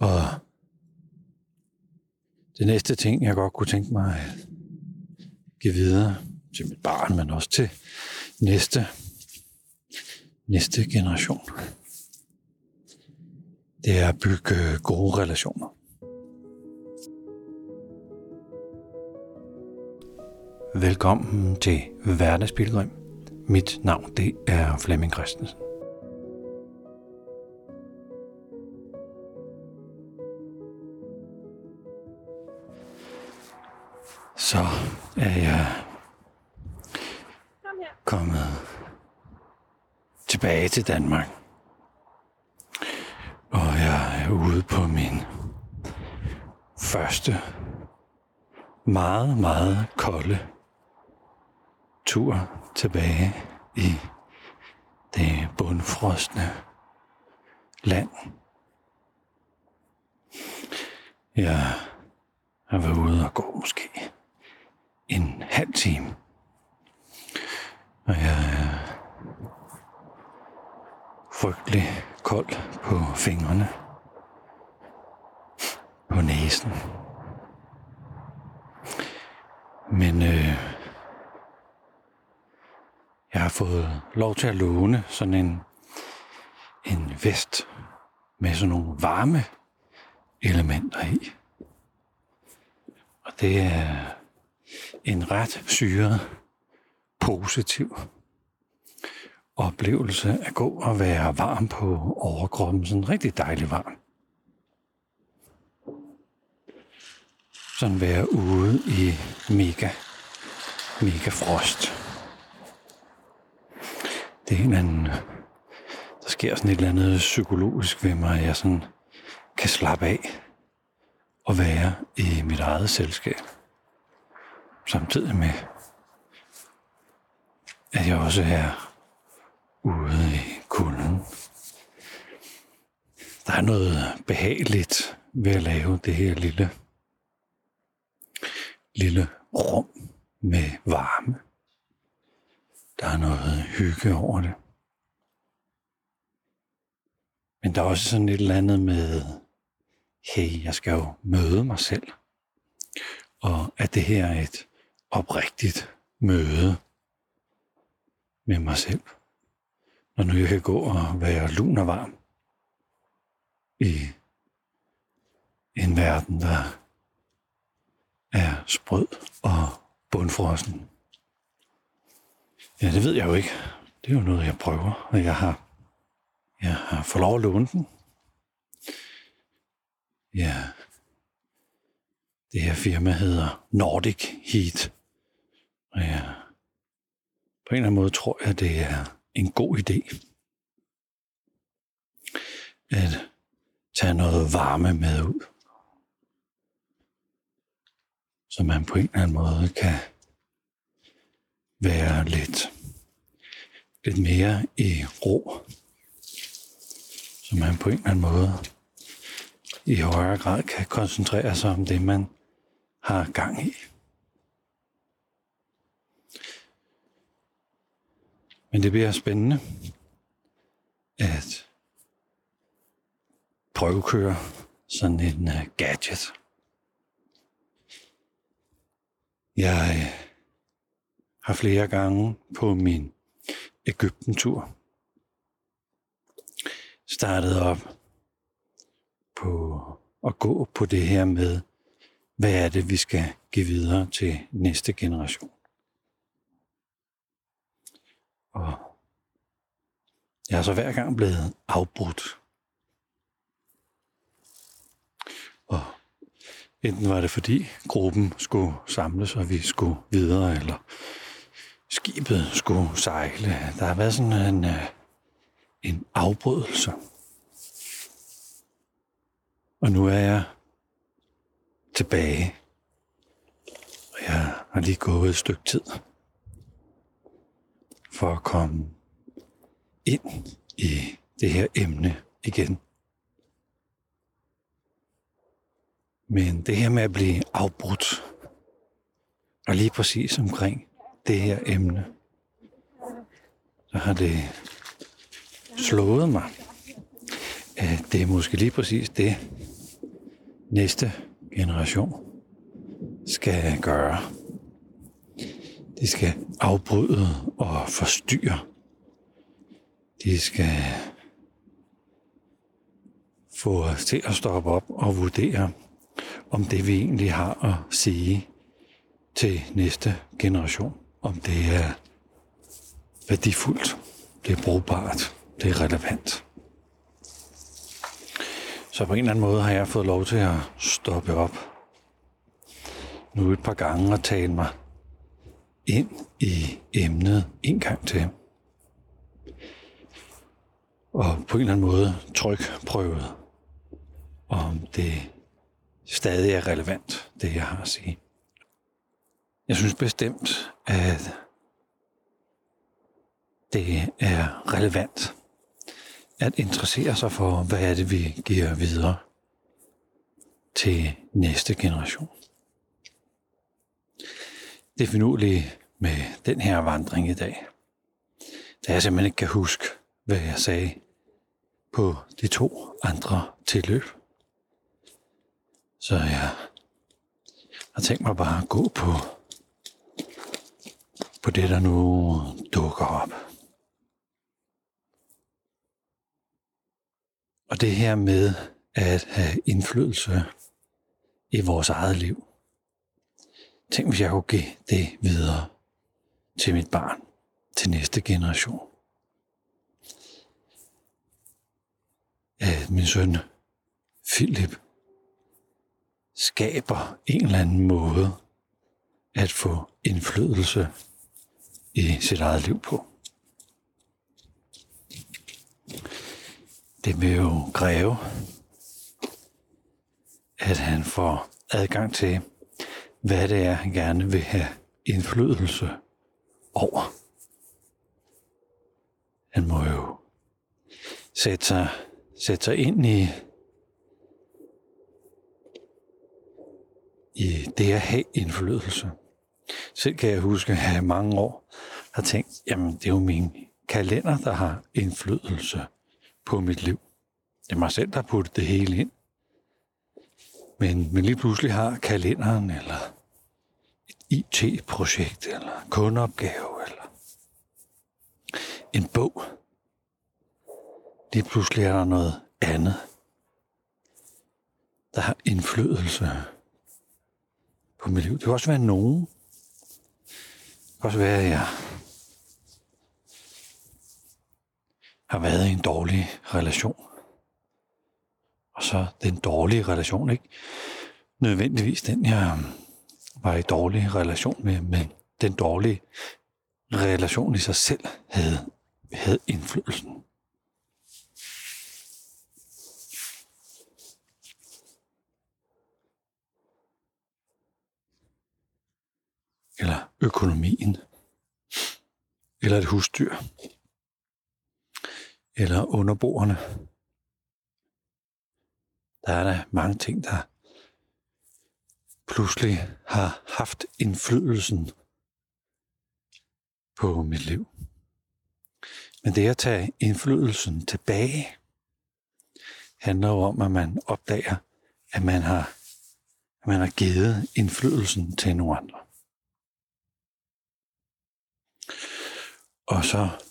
Og det næste ting, jeg godt kunne tænke mig at give videre til mit barn, men også til næste, næste generation, det er at bygge gode relationer. Velkommen til Hverdagsbilgrim. Mit navn det er Flemming Christensen. Så er jeg kommet tilbage til Danmark. Og jeg er ude på min første meget, meget kolde tur tilbage i det bundfrostne land. Jeg har været ude og gå måske en halv time. Og jeg er frygtelig kold på fingrene, på næsen. Men øh, jeg har fået lov til at låne sådan en, en vest med sådan nogle varme elementer i. Og det er en ret syret, positiv oplevelse at gå og være varm på overkroppen. Sådan rigtig dejlig varm. Sådan være ude i mega, mega frost. Det er en anden, der sker sådan et eller andet psykologisk ved mig, at jeg sådan kan slappe af og være i mit eget selskab samtidig med, at jeg også er ude i kulden. Der er noget behageligt ved at lave det her lille, lille rum med varme. Der er noget hygge over det. Men der er også sådan et eller andet med, hey, jeg skal jo møde mig selv. Og at det her er et oprigtigt møde med mig selv. Når nu jeg kan gå og være lun og varm i en verden, der er sprød og bundfrossen. Ja, det ved jeg jo ikke. Det er jo noget, jeg prøver, og jeg har, jeg har fået lov at låne den. Ja, det her firma hedder Nordic Heat. Og ja, på en eller anden måde tror jeg, det er en god idé at tage noget varme med ud. Så man på en eller anden måde kan være lidt, lidt mere i ro. Så man på en eller anden måde i højere grad kan koncentrere sig om det, man har gang i. Men det bliver spændende at prøvekøre sådan en uh, gadget. Jeg har flere gange på min Ægypten-tur startet op på at gå på det her med, hvad er det, vi skal give videre til næste generation. Og jeg er så hver gang blevet afbrudt. Og enten var det fordi gruppen skulle samles, og vi skulle videre, eller skibet skulle sejle. Der har været sådan en, øh, en afbrydelse. Og nu er jeg tilbage. Og jeg har lige gået et stykke tid for at komme ind i det her emne igen. Men det her med at blive afbrudt, og lige præcis omkring det her emne, så har det slået mig, at det er måske lige præcis det, næste generation skal gøre. De skal afbryde og forstyrre. De skal få os til at stoppe op og vurdere, om det vi egentlig har at sige til næste generation, om det er værdifuldt, det er brugbart, det er relevant. Så på en eller anden måde har jeg fået lov til at stoppe op nu et par gange og tale mig ind i emnet en gang til. Og på en eller anden måde trykprøvet, om det stadig er relevant, det jeg har at sige. Jeg synes bestemt, at det er relevant at interessere sig for, hvad er det, vi giver videre til næste generation. Det finurlige med den her vandring i dag, da jeg simpelthen ikke kan huske, hvad jeg sagde på de to andre tilløb. Så jeg har tænkt mig bare at gå på, på det, der nu dukker op. Og det her med at have indflydelse i vores eget liv. Tænk, hvis jeg kunne give det videre til mit barn, til næste generation. At min søn Philip skaber en eller anden måde at få indflydelse i sit eget liv på. Det vil jo kræve, at han får adgang til, hvad det er, han gerne vil have indflydelse over. Han må jo sætte sig, sætte sig ind i, i det at have indflydelse. Selv kan jeg huske, at jeg mange år har tænkt, jamen det er jo min kalender, der har indflydelse på mit liv. Det er mig selv, der har puttet det hele ind. Men, men lige pludselig har kalenderen, eller et IT-projekt, eller kundeopgave, eller en bog. Lige pludselig er der noget andet, der har indflydelse på mit liv. Det kan også være nogen. Det kan også være, at jeg har været i en dårlig relation. Og så den dårlige relation, ikke nødvendigvis den, jeg var i dårlig relation med, men den dårlige relation i sig selv havde, havde indflydelsen. Eller økonomien. Eller et husdyr eller underboerne. Der er der mange ting, der pludselig har haft indflydelsen på mit liv. Men det at tage indflydelsen tilbage, handler jo om, at man opdager, at man har, at man har givet indflydelsen til nogle andre. Og så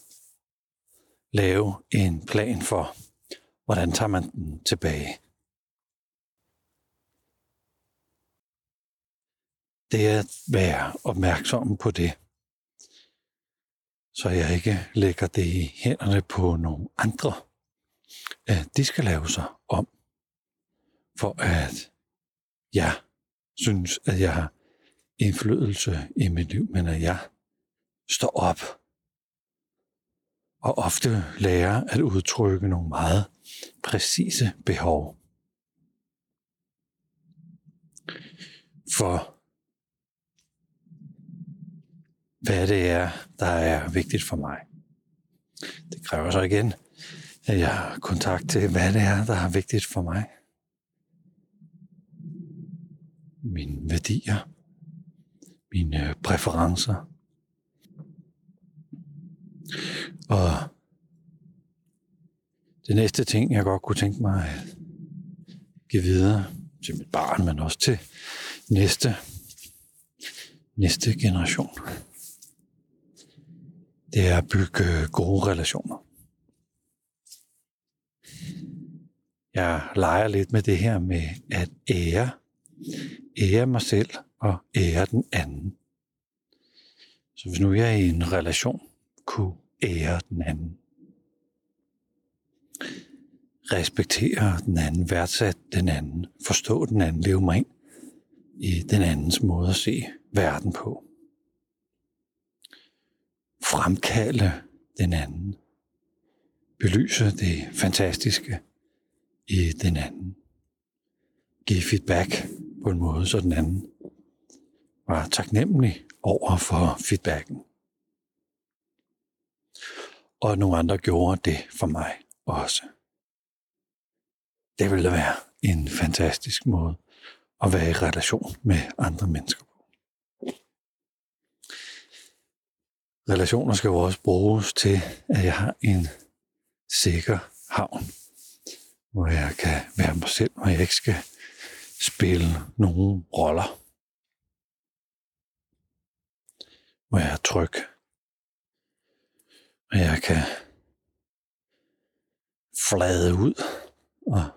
lave en plan for, hvordan tager man den tilbage. Det er at være opmærksom på det, så jeg ikke lægger det i hænderne på nogle andre. At de skal lave sig om, for at jeg synes, at jeg har indflydelse i mit liv, men at jeg står op og ofte lærer at udtrykke nogle meget præcise behov. For hvad det er, der er vigtigt for mig. Det kræver så igen, at jeg har kontakt til, hvad det er, der er vigtigt for mig. Mine værdier, mine øh, præferencer, og Det næste ting, jeg godt kunne tænke mig at give videre til mit barn, men også til næste, næste generation, det er at bygge øh, gode relationer. Jeg leger lidt med det her med at ære, ære mig selv og ære den anden. Så hvis nu jeg er i en relation, kunne ære den anden. Respektere den anden, værdsætte den anden, forstå den anden, leve mig ind i den andens måde at se verden på. Fremkalde den anden. Belyse det fantastiske i den anden. Give feedback på en måde, så den anden var taknemmelig over for feedbacken. Og nogle andre gjorde det for mig også. Det ville være en fantastisk måde at være i relation med andre mennesker Relationer skal jo også bruges til, at jeg har en sikker havn, hvor jeg kan være mig selv, og jeg ikke skal spille nogen roller. Hvor jeg er tryg. Og jeg kan flade ud og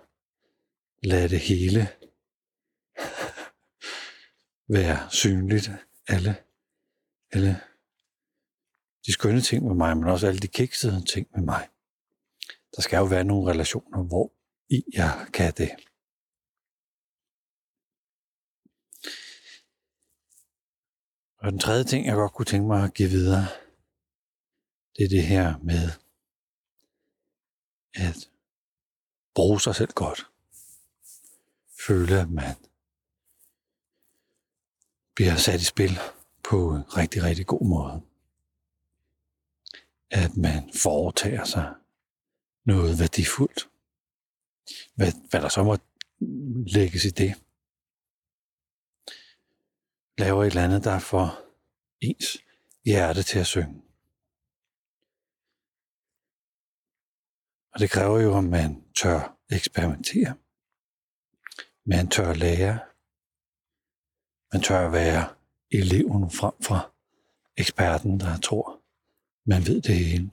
lade det hele være synligt. Alle, alle de skønne ting med mig, men også alle de kiksede ting med mig. Der skal jo være nogle relationer, hvor i jeg kan det. Og den tredje ting, jeg godt kunne tænke mig at give videre, det er det her med at bruge sig selv godt. Føle, at man bliver sat i spil på en rigtig, rigtig god måde. At man foretager sig noget værdifuldt. Hvad, hvad der så må lægges i det. Laver et eller andet, der får ens hjerte til at synge. Og det kræver jo, at man tør eksperimentere. Man tør lære. Man tør være eleven frem for eksperten, der tror, man ved det hele.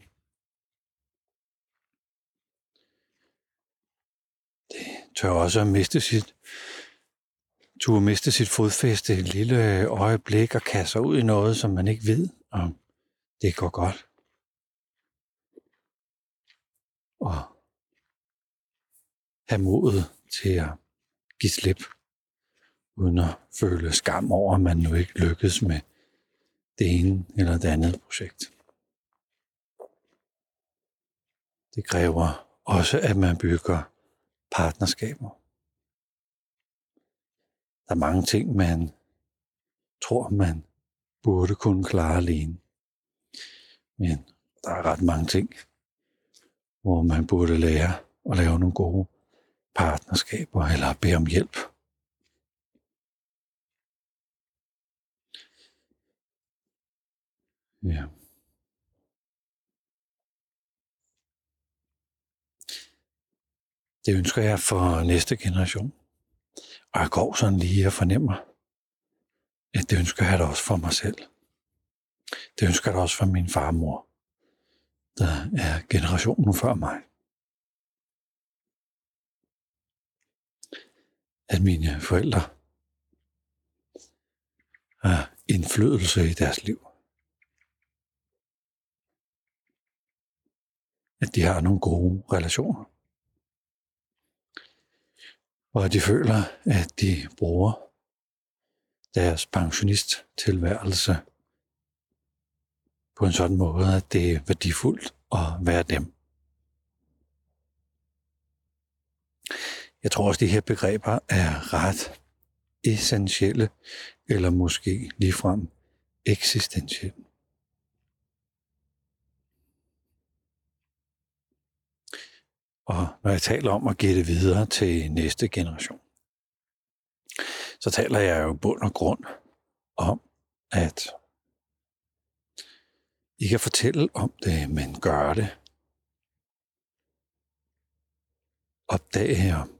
Det tør også at miste sit, turde miste sit fodfæste et lille øjeblik og kaste sig ud i noget, som man ikke ved, om det går godt. Og have modet til at give slip, uden at føle skam over, at man nu ikke lykkedes med det ene eller det andet projekt. Det kræver også, at man bygger partnerskaber. Der er mange ting, man tror, man burde kunne klare alene. Men der er ret mange ting, hvor man burde lære at lave nogle gode partnerskaber eller bede om hjælp. Ja. Det ønsker jeg for næste generation. Og jeg går sådan lige og fornemmer, at det ønsker jeg da også for mig selv. Det ønsker jeg da også for min farmor, der er generationen før mig. At mine forældre har indflydelse i deres liv. At de har nogle gode relationer og at de føler, at de bruger deres pensionisttilværelse på en sådan måde, at det er værdifuldt at være dem. Jeg tror også, at de her begreber er ret essentielle, eller måske ligefrem eksistentielle. Og når jeg taler om at give det videre til næste generation, så taler jeg jo bund og grund om, at I kan fortælle om det, men gør det. opdage, om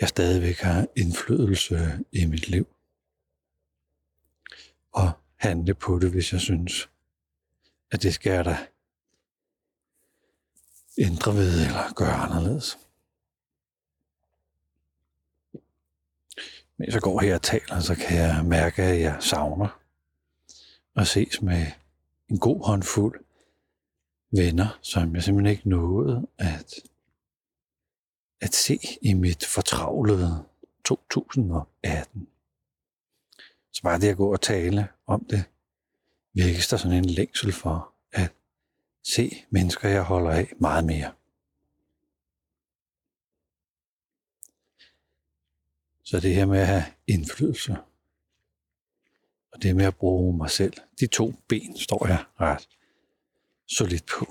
jeg stadigvæk har indflydelse i mit liv. Og handle på det, hvis jeg synes, at det skal jeg da ændre ved eller gøre anderledes. Mens jeg går her og taler, så kan jeg mærke, at jeg savner at ses med en god håndfuld venner, som jeg simpelthen ikke nåede at, at se i mit fortravlede 2018. Så bare det at gå og tale om det, virkes der sådan en længsel for se mennesker, jeg holder af meget mere. Så det her med at have indflydelse, og det med at bruge mig selv, de to ben står jeg ret solidt på.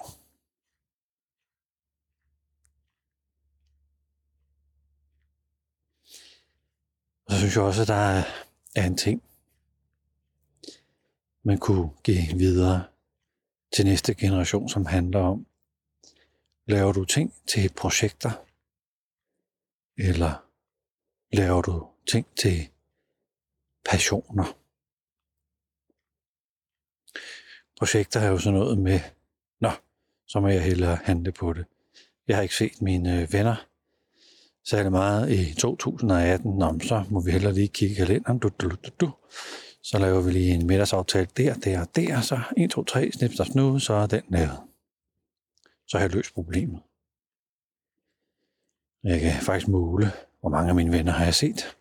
Og så synes jeg også, at der er en ting, man kunne give videre til næste generation, som handler om, laver du ting til projekter, eller laver du ting til passioner? Projekter er jo sådan noget med, nå, så må jeg hellere handle på det. Jeg har ikke set mine øh, venner særlig meget i 2018, Nå, så må vi hellere lige kigge i kalenderen. Du, du, du, du. Så laver vi lige en middagsaftale der, der og der, så 1, 2, 3, snip, der snu, så er den lavet. Så har jeg løst problemet. Jeg kan faktisk måle, hvor mange af mine venner har jeg set.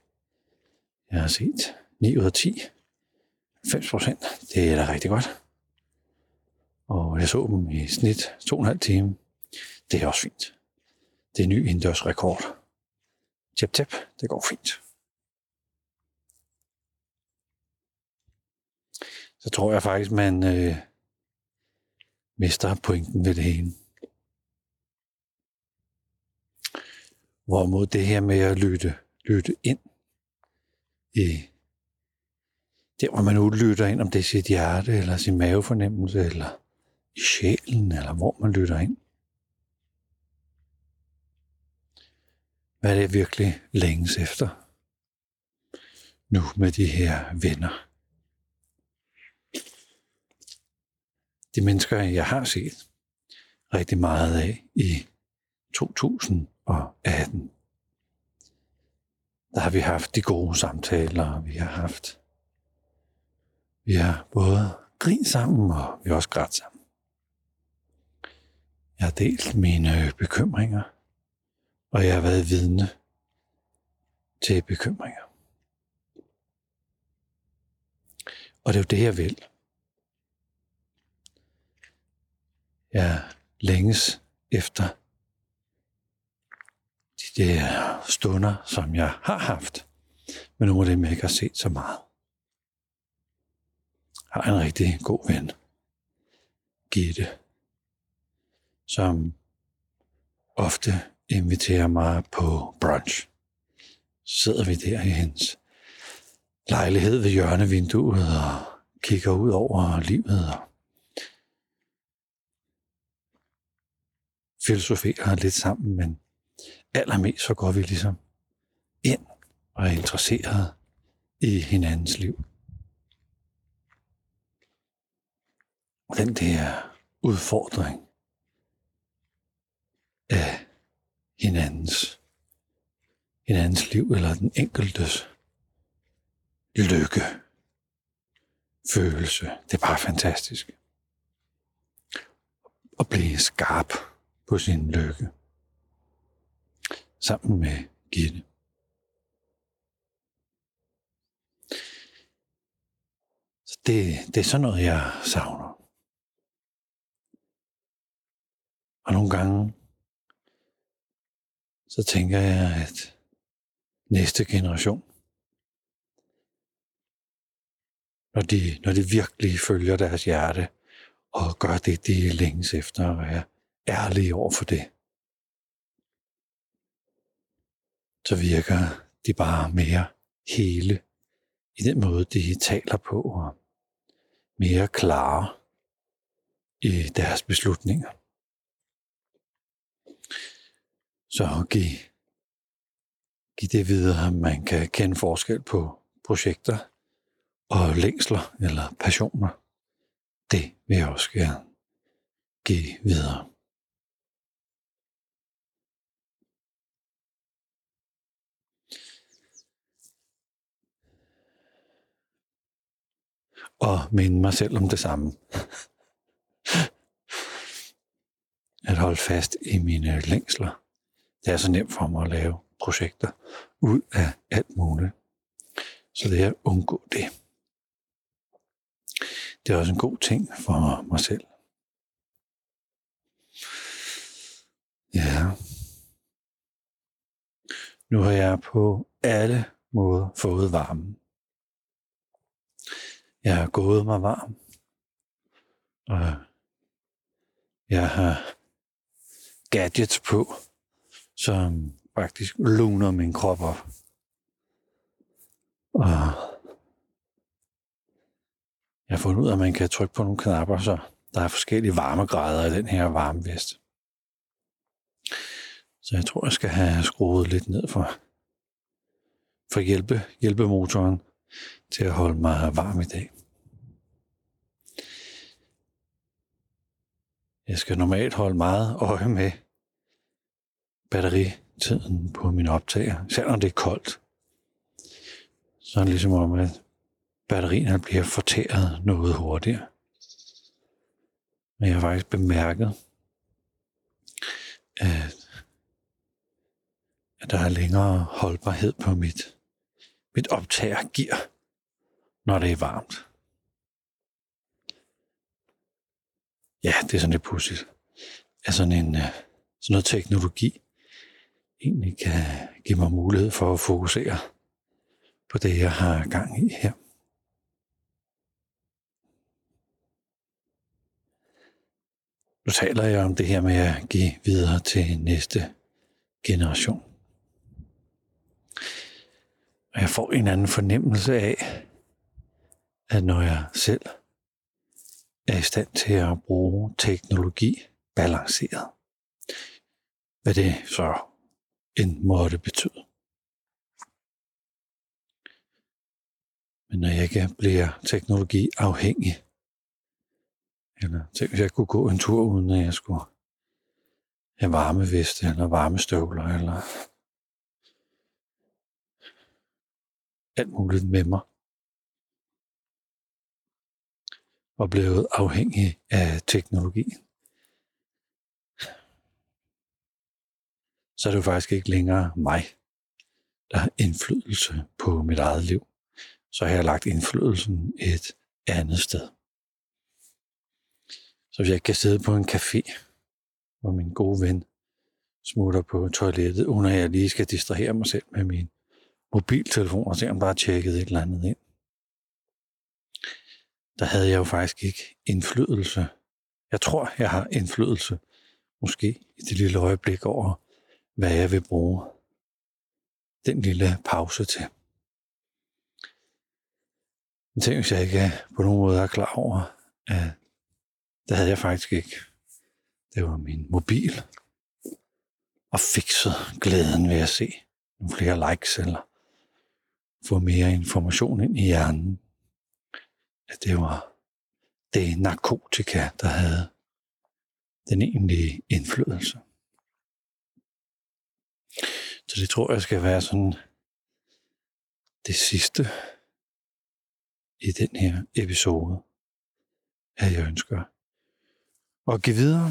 Jeg har set 9 ud af 10. 90 procent. Det er da rigtig godt. Og jeg så dem i snit to og en halv time. Det er også fint. Det er ny indendørs rekord. Tjep, tjep, det går fint. Så tror jeg faktisk, man øh, mister pointen ved det hele. Hvorimod det her med at lytte, lytte ind i der, hvor man udlytter ind, om det er sit hjerte, eller sin mavefornemmelse, eller i sjælen, eller hvor man lytter ind. Hvad er det virkelig længes efter? Nu med de her venner. De mennesker, jeg har set rigtig meget af i 2018. Der har vi haft de gode samtaler, vi har haft. Vi har både grint sammen, og vi har også grædt sammen. Jeg har delt mine bekymringer, og jeg har været vidne til bekymringer. Og det er jo det, jeg vil. Jeg længes efter de der stunder, som jeg har haft, men nogle af dem, jeg ikke har set så meget. Jeg har en rigtig god ven, Gitte, som ofte inviterer mig på brunch. Så sidder vi der i hendes lejlighed ved hjørnevinduet og kigger ud over livet og filosoferer lidt sammen, men allermest så går vi ligesom ind og er interesseret i hinandens liv. Og den der udfordring af hinandens, hinandens liv, eller den enkeltes lykke, følelse. Det er bare fantastisk. At blive skarp på sin lykke. Sammen med Gitte. Så det, det er sådan noget, jeg savner. Og nogle gange så tænker jeg, at næste generation, når de, når de virkelig følger deres hjerte og gør det, de længes efter, og er ærlige over for det, så virker de bare mere hele i den måde, de taler på, og mere klare i deres beslutninger. Så giv giv det videre, at man kan kende forskel på projekter og længsler eller passioner. Det vil jeg også gerne give videre. Og minde mig selv om det samme. At holde fast i mine længsler. Det er så nemt for mig at lave projekter ud af alt muligt. Så det er at undgå det. Det er også en god ting for mig selv. Ja. Nu har jeg på alle måder fået varmen. Jeg har gået mig varm. Og jeg har gadgets på, som faktisk luner min krop op. Og jeg har fundet ud af, at man kan trykke på nogle knapper, så der er forskellige varmegrader i den her varmevest. Så jeg tror, jeg skal have skruet lidt ned for, for hjælpe, hjælpemotoren til at holde mig varm i dag. Jeg skal normalt holde meget øje med batteritiden på min optager, selvom det er koldt. Så er det ligesom om, at batterierne bliver fortæret noget hurtigere. Men jeg har faktisk bemærket, at, at der er længere holdbarhed på mit, mit optager gear, når det er varmt. Ja, det er sådan lidt pudsigt. At sådan, en, øh, sådan noget teknologi egentlig kan give mig mulighed for at fokusere på det, jeg har gang i her. Nu taler jeg om det her med at give videre til næste generation. Og jeg får en anden fornemmelse af, at når jeg selv er i stand til at bruge teknologi balanceret, hvad det så end måtte betyde. Men når jeg ikke bliver teknologi afhængig, eller tænk, hvis jeg kunne gå en tur, uden at jeg skulle have varmeveste, eller varmestøvler, eller alt muligt med mig. Og blevet afhængig af teknologi. Så er det jo faktisk ikke længere mig, der har indflydelse på mit eget liv. Så har jeg lagt indflydelsen et andet sted. Så hvis jeg kan sidde på en café, hvor min gode ven smutter på toilettet, uden at jeg lige skal distrahere mig selv med min mobiltelefon og se, om der er tjekket et eller andet ind. Der havde jeg jo faktisk ikke indflydelse. Jeg tror, jeg har indflydelse, måske i det lille øjeblik over, hvad jeg vil bruge den lille pause til. Men tænk, hvis jeg ikke på nogen måde er klar over, at det havde jeg faktisk ikke. Det var min mobil. Og fikset glæden ved at se nogle flere likes eller få mere information ind i hjernen. At det var det narkotika, der havde den egentlige indflydelse. Så det tror jeg skal være sådan det sidste i den her episode, at jeg ønsker at give videre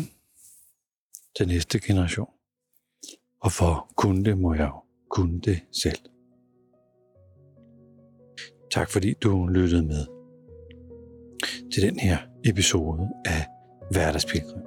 til næste generation. Og for kunne det, må jeg jo kunne det selv. Tak fordi du lyttede med til den her episode af Hverdagspilgrim.